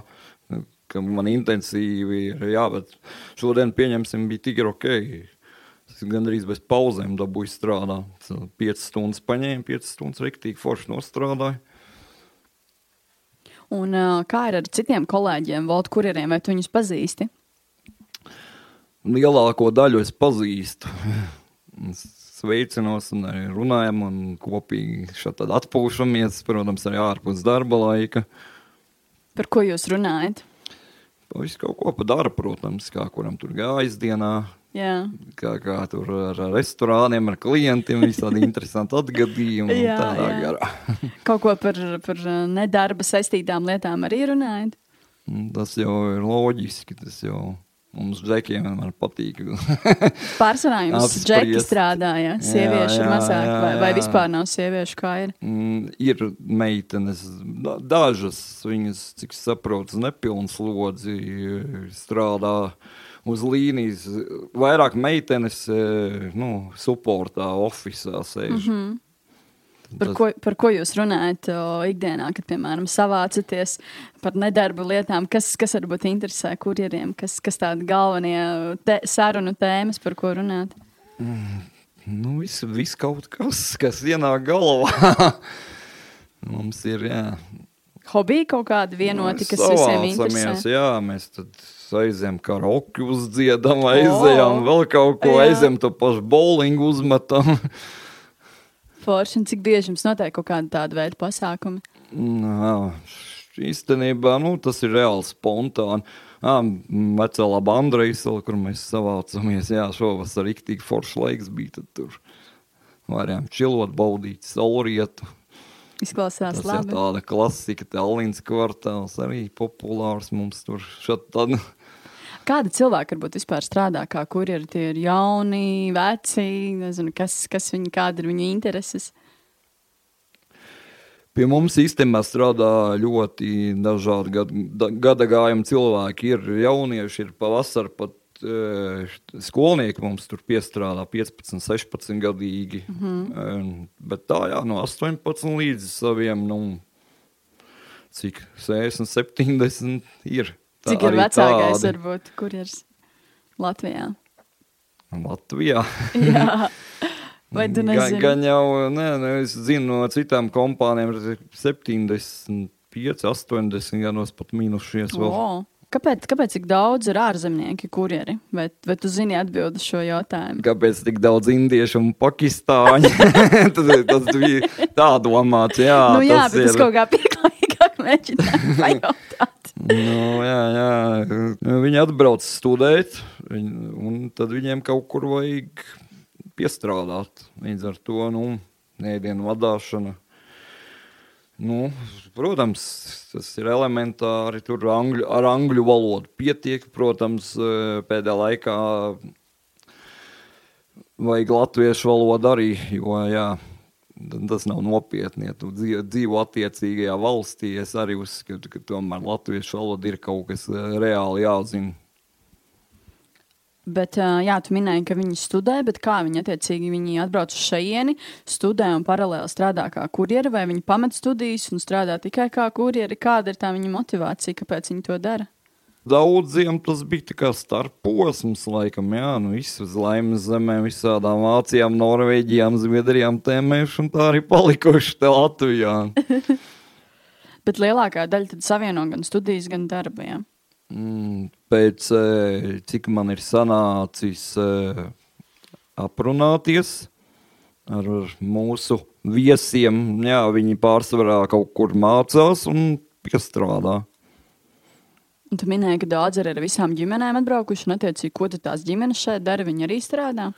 man intensīvi ir, jā, bet šodien pieņemsim bija tik ok. Es gandrīz bez pauzēm dabūju strādāt. 5 stundas paņēmu, 5 stundas riktīgi forši nostrādāju. Un kā ir ar citiem kolēģiem, valdu kurjeriem, vai tu viņus pazīsti? Lielāko daļu es pazīstu. Sveicinos un arī runājam, un kopīgi šeit atpūšamies, protams, arī ārpus darba laika. Par ko jūs runājat? Pa Visu kaut ko padara, protams, kā kuram tur gājas dienā, Jā, kā, kā tur ar restorāniem, ar klientiem, visādi interesanti atgadījumi. un Jā, tādā jā. garā. kaut ko par, par uh, nedarba saistītām lietām arī runājat. Un Tas jau ir loģiski, tas jau mums džekiem vienmēr patīk. <laughs> Pārsvarā jums Apspriest. džeki strādā, ja sieviešu ir jā, mazāk, jā, vai, vai jā. vispār nav sieviešu kā ir. Mm, ir meitenes, da- dažas viņas, cik saprotu, nepilnas lodzi strādā uz līnijas. Vairāk meitenes, eh, nu, supportā, oficiālā sēž. Mm -hmm. Par ko, par ko jūs runājat o, ikdienā, kad, piemēram, savācaties par nedarba lietām? Kas, kas varbūt interesē kurjeriem? Kas, kas tādi galvenie te, sarunu tēmas, par ko runāt? Nu, viss, viss kaut kas, kas ienāk galvā. <laughs> Mums ir, jā. Hobiji kaut kādi vienoti, Mēs kas visiem interesē? Jā, mēs tad aizējām karaoke uzdziedam, aizējām O, vēl kaut ko, jā. aizējām to pašu bowlingu uzmetam. <laughs> Forši, un cik bieži jums notiek kaut kāda tāda veida pasākumi? Nā, īstenībā nu, tas ir reāli spontāni. Jā, vecā laba Andrejsela, kur mēs savācamies, jā, šovasar riktīgi foršs laiks bija, tur varējām čilot, baudīt saulrietu. Izklausās Tas ir labi. tāda klasika, Tallinas kvartāls arī populārs mums tur šat tad. Kāda cilvēka varbūt vispār strādā kā kurjeri? Tie ir jauni, veci, nezinu, kas, kas viņi, kāda ir viņu intereses. Pie mums īstenībā strādā ļoti dažādi gad, da, gada gājumi cilvēki. Ir jaunieši, ir pavasarī pat e, skolnieki mums tur piestrādā 15, 16 gadīgi. Mm -hmm. Bet tā jā, no 18 līdz saviem, nu, cik 60, 70 ir Tā, Cik ir vecākais, tādi. varbūt, kur ir Latvijā? Latvijā. Jā. <laughs> Vai tu Gan, nezini? gan jau, nē, nē, es zinu no citām kompānijām, ir 75, 80 gados pat mīnušies vēl. O, Kāpēc, kāpēc tik daudz ir ārzemnieki, kurjeri? Vai, vai tu zini atbildi šo jautājumu? Kāpēc tik daudz indiešu un pakistāņu? <laughs> tas, tas bija tā domāts, jā. nu, jā, tas bet ir- kaut kā pieklājīgāk mēģināju <laughs> pajautāt. Nu, jā, jā. Viņi atbrauc studēt, un tad viņiem kaut kur vajag piestrādāt. Līdz ar to nu, ēdienu vadīšana. Nu, protams, tas ir elementāri. Tur angļu, ar angļu valodu pietiek. Protams, eh, pēdējā laikā vajag latviešu valodu arī. Jo, jā, tas nav nopietni. Ja tu dzīvo, attiecīgajā valstī, es arī uzskatu, ka tomēr latviešu valoda ir kaut kas eh, reāli jāzina. Bet, ā, jā, tu minēji, ka viņi studē, bet kā viņi attiecīgi viņi atbrauc uz šejieni, studē un paralēli strādā kā kurjeri, vai viņi pamet studijas un strādā tikai kā kurjeri? Kāda ir tā viņa motivācija, kāpēc viņi to dara? Daudziem tas bija kā starposms, laikam, jā, nu, visu uz laimes zemēm, visādām Vācijām, Norvēģijām, Zviedrijām tēmējuši, un tā arī palikuši te Latvijā. <laughs> Bet lielākā daļa tad savieno gan studijas, gan darbu. Jā. Mm, Pēc eh, cik man ir sanācis eh, aprunāties ar mūsu viesiem, jā, viņi pārsvarā kaut kur mācās un piestrādā. Un tu minēji, ka daudz arī ar visām ģimenēm atbraukuši, un attiecīgi, ko tās ģimenes šeit dara, viņi arī strādā.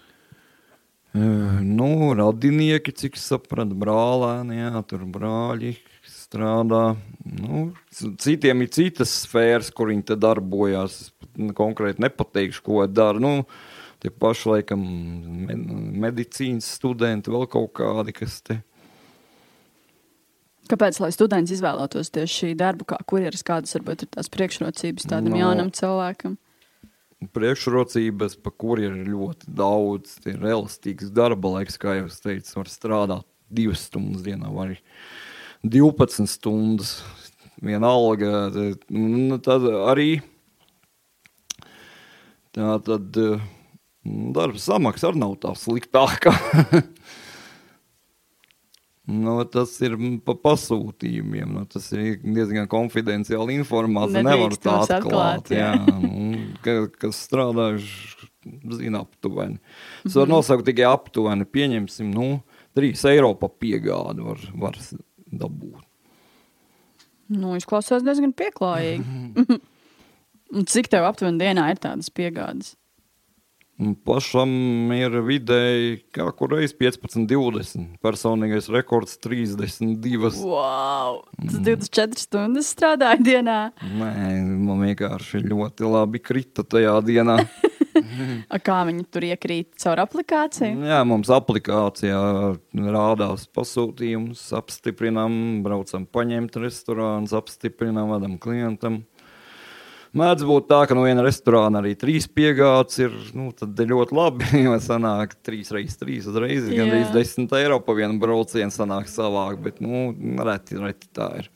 Eh, Nu, radinieki, cik sapratu, brālēni, jā, tur brāļi strādā. Nu, citiem ir citas sfēras, kur viņi te darbojās. Es konkrēti nepateikšu, ko dara. Nu, tie paši, laikam, med medicīnas studenti, vēl kaut kādi, kas te. Kāpēc, lai students izvēlētos tieši šī darbu, kā kurjeris, kādas varbūt ir tās priekšrocības tādam No. no. jaunam cilvēkam? Priekšrocības, pa kuriem ir ļoti daudz, ir elastīgs darba laiks, kā jau es teicu, var strādāt divas stundas dienā, vai arī 12 stundas. Vienalga, tad, nu, tad arī tā tad eh, darba samaksa arī nav tā sliktākā. <laughs> Nu, tas ir mm, pa pasūtījumiem. Nu, tas ir diezgan konfidenciāla informācija. Nevar tā atklāt. atklāt, jā. jā, nu, ka, kas strādājuši, zina aptuveni. Es varu nosaukt tikai aptuveni. Pieņemsim, nu, 3 eiro pa piegādi var, var dabūt. Nu, izklausās diezgan pieklājīgi. <laughs> Cik tev aptuveni dienā ir tādas piegādes? Pašam ir vidēji kaut kur reizes 15, 20. Personīgais rekords 32. Wow! Tas 24 stundas strādāja dienā. Nē, man vienkārši ļoti labi krita tajā dienā. <laughs> Kā viņi tur iekrīt caur aplikāciju? Jā, mums aplikācijā rādās pasūtījums, apstiprinām, braucam paņemt restorāns, apstiprinām, vadam klientam. Mēdz būt tā, ka no viena restorāna arī trīs piegādes ir, nu, ļoti labi, <laughs> jo sanāk trīs reizes trīs uzreiz, gan arī 10 eiro pa vienu braucienu sanāk savāk, bet, nu, reti, reti tā ir.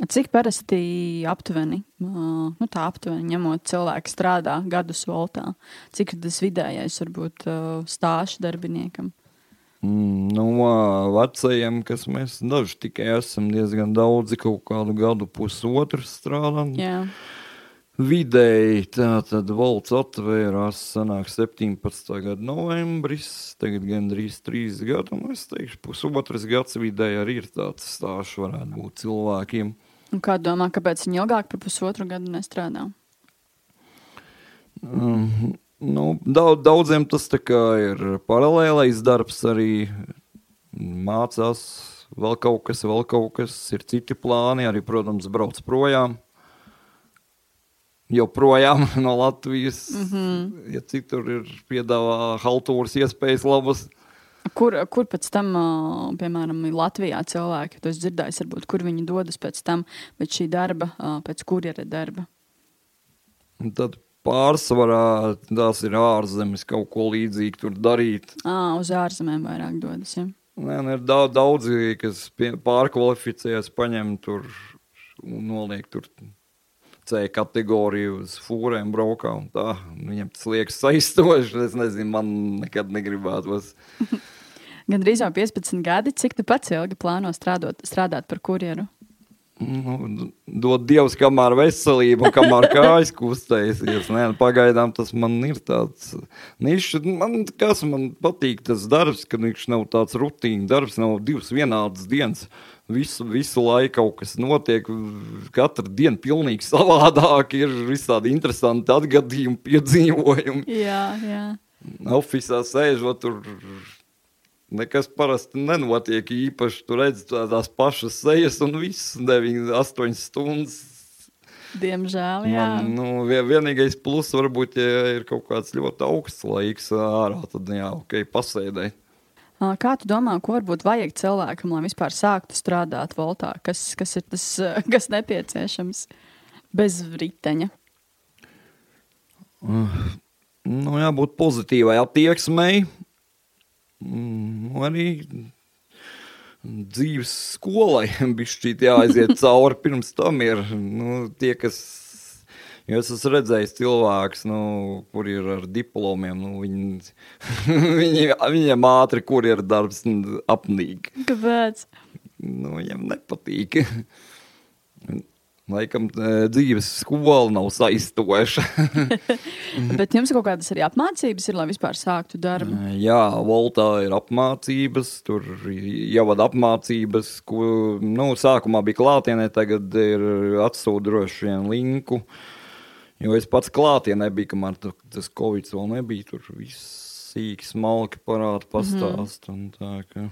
Cik parasti aptuveni, nu tā aptuveni ņemot cilvēku strādā gadus voltā? Cik tas vidējais varbūt stāšu darbiniekam? No vecajiem, kas mēs daži tikai esam diezgan daudzi, kaut kādu gadu, pusotru strādājam. Jā. Vidēji tā tad valsts atvērās, sanāk 17. gada novembris, tagad gandrīz 3 gadi, un es teikšu, pusotras gads vidēji arī ir tāds stāsts varētu būt cilvēkiem. Un kā domā, kāpēc viņi ilgāk par pusotru gadu nestrādā? Um, nu, daudz, daudziem tas ir paralēlais darbs arī mācās vēl kaut kas, vēl kaut kas, ir citi plāni, arī, protams, brauc projām. Joprojām <laughs> no Latvijas, mm -hmm. ja citur ir piedāvā haltūras iespējas labas. Kur, kur pēc tam, piemēram, Latvijā cilvēki, to es dzirdēju, varbūt, kur viņi dodas pēc tam, pēc šī darba, pēc kurjera darba? Tad pārsvarā tās ir ārzemes, kaut ko līdzīgu tur darīt. À, uz ārzemēm vairāk dodas. Ja? Nē, nu, ir daudz, daudzi, kas pārkvalificējas, paņem tur un noliek tur C kategoriju uz fūrēm braukā. Tā. Viņam tas liekas aizstoši. Es nezinu, man nekad negribētos. <laughs> Gan drīz jau 15 gadi, cik tu pats ilgi plāno strādāt, strādāt par kurjeru? Nu, dod Dievs, kamēr veselība kamēr kājas kustēsies. Nē, pagaidām tas man ir tāds nišs. Man, kas man patīk, tas darbs, ka viņš nav tāds rutīna darbs, nav divas vienādas dienas. Visu, visu laiku kaut kas notiek, katru dienu pilnīgi savādāk, ir visādi interesanti atgadījumi, piedzīvojumi. Jā, jā. Oficiālā sēžot tur nekas parasti nenotiek īpaši. Tur redz tās pašas sejas un viss 9, 8 stundas. Diemžēl, jā. Man, nu, vien- vienīgais pluss varbūt, ja ir kaut kāds ļoti augsts laiks ārā, tad jā, ok, pasēdēt. Ā, Kā tu domā, ko varbūt vajag cilvēkam, lai vispār sāktu strādāt voltā? Kas, kas ir tas, <laughs> kas nepieciešams bez riteņa? Nu, jābūt pozitīvai attieksmei. Mm, arī dzīves skolai <laughs> bišķīt jāaiziet <laughs> cauri. Pirms tam ir nu, tie, kas. Jo es esmu redzējis cilvēkus, nu, kur ir ar diplomiem. Nu, viņi, <laughs> viņi, viņiem ātri, kur ir darbs, nu, apnīk. Kāpēc? Nu, viņam nepatīk. Laikam eh, dzīves skola nav saistoša. <laughs> Bet jums kaut kādas arī apmācības ir, lai vispār sāktu darbu. Jā, Voltā ir apmācības, tur ievada apmācības, ko nu, sākumā bija klātienē, tagad ir atsūta droši vien linku. Jo es pats klātienē biju, kamēr tas Covid vēl nebija, tur viss sīki, smalki parāda pastāst. Mm -hmm.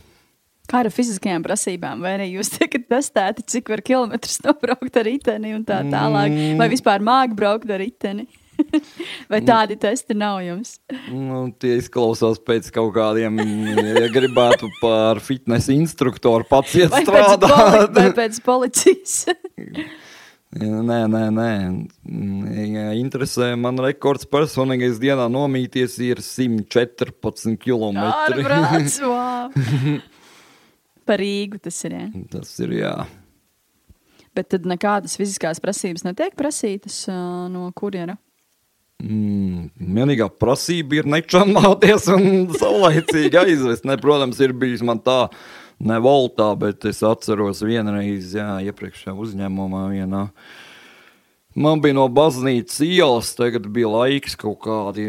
Kā ar fiziskajām prasībām? Vai arī jūs tiekat testēti, cik var kilometrus nobraukt ar riteni un tā tālāk? Vai vispār māki braukt ar riteni? <laughs> Vai tādi testi nav jums? Nu, tie izklausās pēc kaut kādiem, ja gribētu par fitnesa instruktoru pats iet Vai pēc, poli strādāt. vai pēc policijas? <laughs> Nē, nē, nē. Mm, ja Interesē, man rekords personīgais dienā nomīties ir 114 km. Ārprāts, wow! Par Rīgu tas ir. Ja? Tas ir jā. Bet tad nekādas fiziskās prasības netiek prasītas uh, no kurjera. Mm, vienīgā prasība ir nečamāties un <laughs> saulaicīgi aizvest. Ne, protams, ir bijis man tā, ne voltā, bet es atceros vienreiz, jā, iepriekšējā uzņēmumā vienā. Man bija no baznīcas ielas, tagad bija laiks kaut kādi,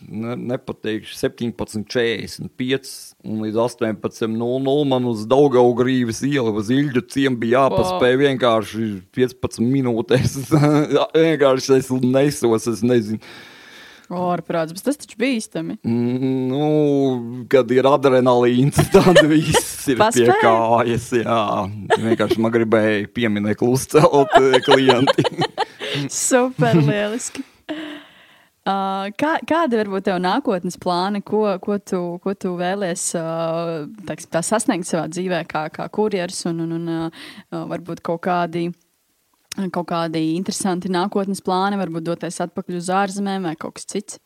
ne, nepateikšu, 17,45 un līdz 18,00 man uz Daugaugrīvas ielu uz Ilģu ciemu bija jāpaspēj vienkārši 15 minūtēs. <laughs> vienkārši es nesos, es nezinu. Ārprāts, bet tas taču bīstami. Mm, Nu, kad ir adrenalīns, <laughs> tad viss ir pie kājas. Jā, vienkārši man gribēja pieminēt, kluscelt eh, klienti. <laughs> Super lieliski. Uh, kā, kāda varbūt tev nākotnes plāni, ko, ko, tu, ko tu vēlies uh, teiks, tā sasniegt savā dzīvē, kā, kā kurjeris, un, un, un uh, varbūt kaut kādi, kaut kādi interesanti nākotnes plāni, varbūt doties atpakaļ uz ārzemēm vai kaut kas cits?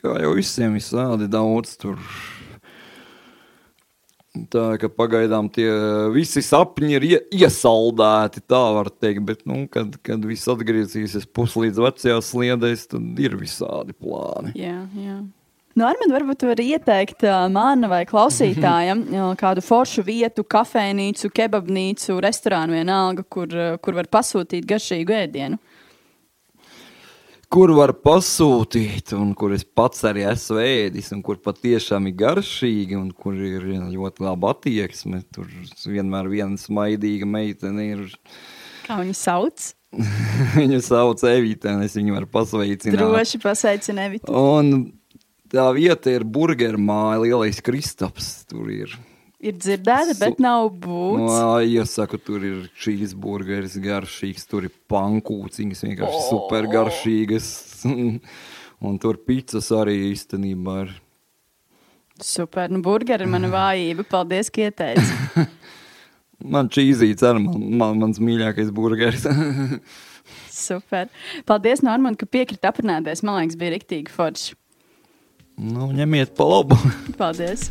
Kā jau visiem visādi daudz tur. Tā ka pagaidām tie visi sapņi ir ie, iesaldēti, tā var teikt. Bet, nu, kad, kad viss atgriezīsies puslīdz vecajās sliedēs, tad ir visādi plāni. Jā, jā. Nu, Armin, varbūt tu vari ieteikt man vai klausītājam kādu foršu vietu, kafejnīcu, kebabnīcu, restorānu vienalga, kur, kur var pasūtīt garšīgu ēdienu. Kur var pasūtīt, un kur es pats arī esmu ēdis, un kur patiešām ir garšīgi, un kur ir ļoti laba attieksme. Tur vienmēr viena smaidīga meitene ir. Kā viņi sauc? Viņu sauc <laughs> Evita, un es viņu varu pasveicināt. Droši pasveicinu Evitu. Un tā vieta ir burgeru māja, lielais Kristaps. Tur ir. Ir dzirdēta, bet nav būts. No, iesaku, tur ir šīs burgeris garšīgs, tur ir pankūciņas vienkārši oh. super garšīgas. <laughs> Un tur pīcis arī īstenībā ir. Super, nu burgeri ir mana vājība. Paldies, ka ieteici. <laughs> Man čīzīts arī man, man, mans mīļākais burgeris. <laughs> Super. Paldies, Normand, ka piekrita aprunāties. Man liekas, bija riktīgi forši. nu, ņemiet pa labu. Paldies!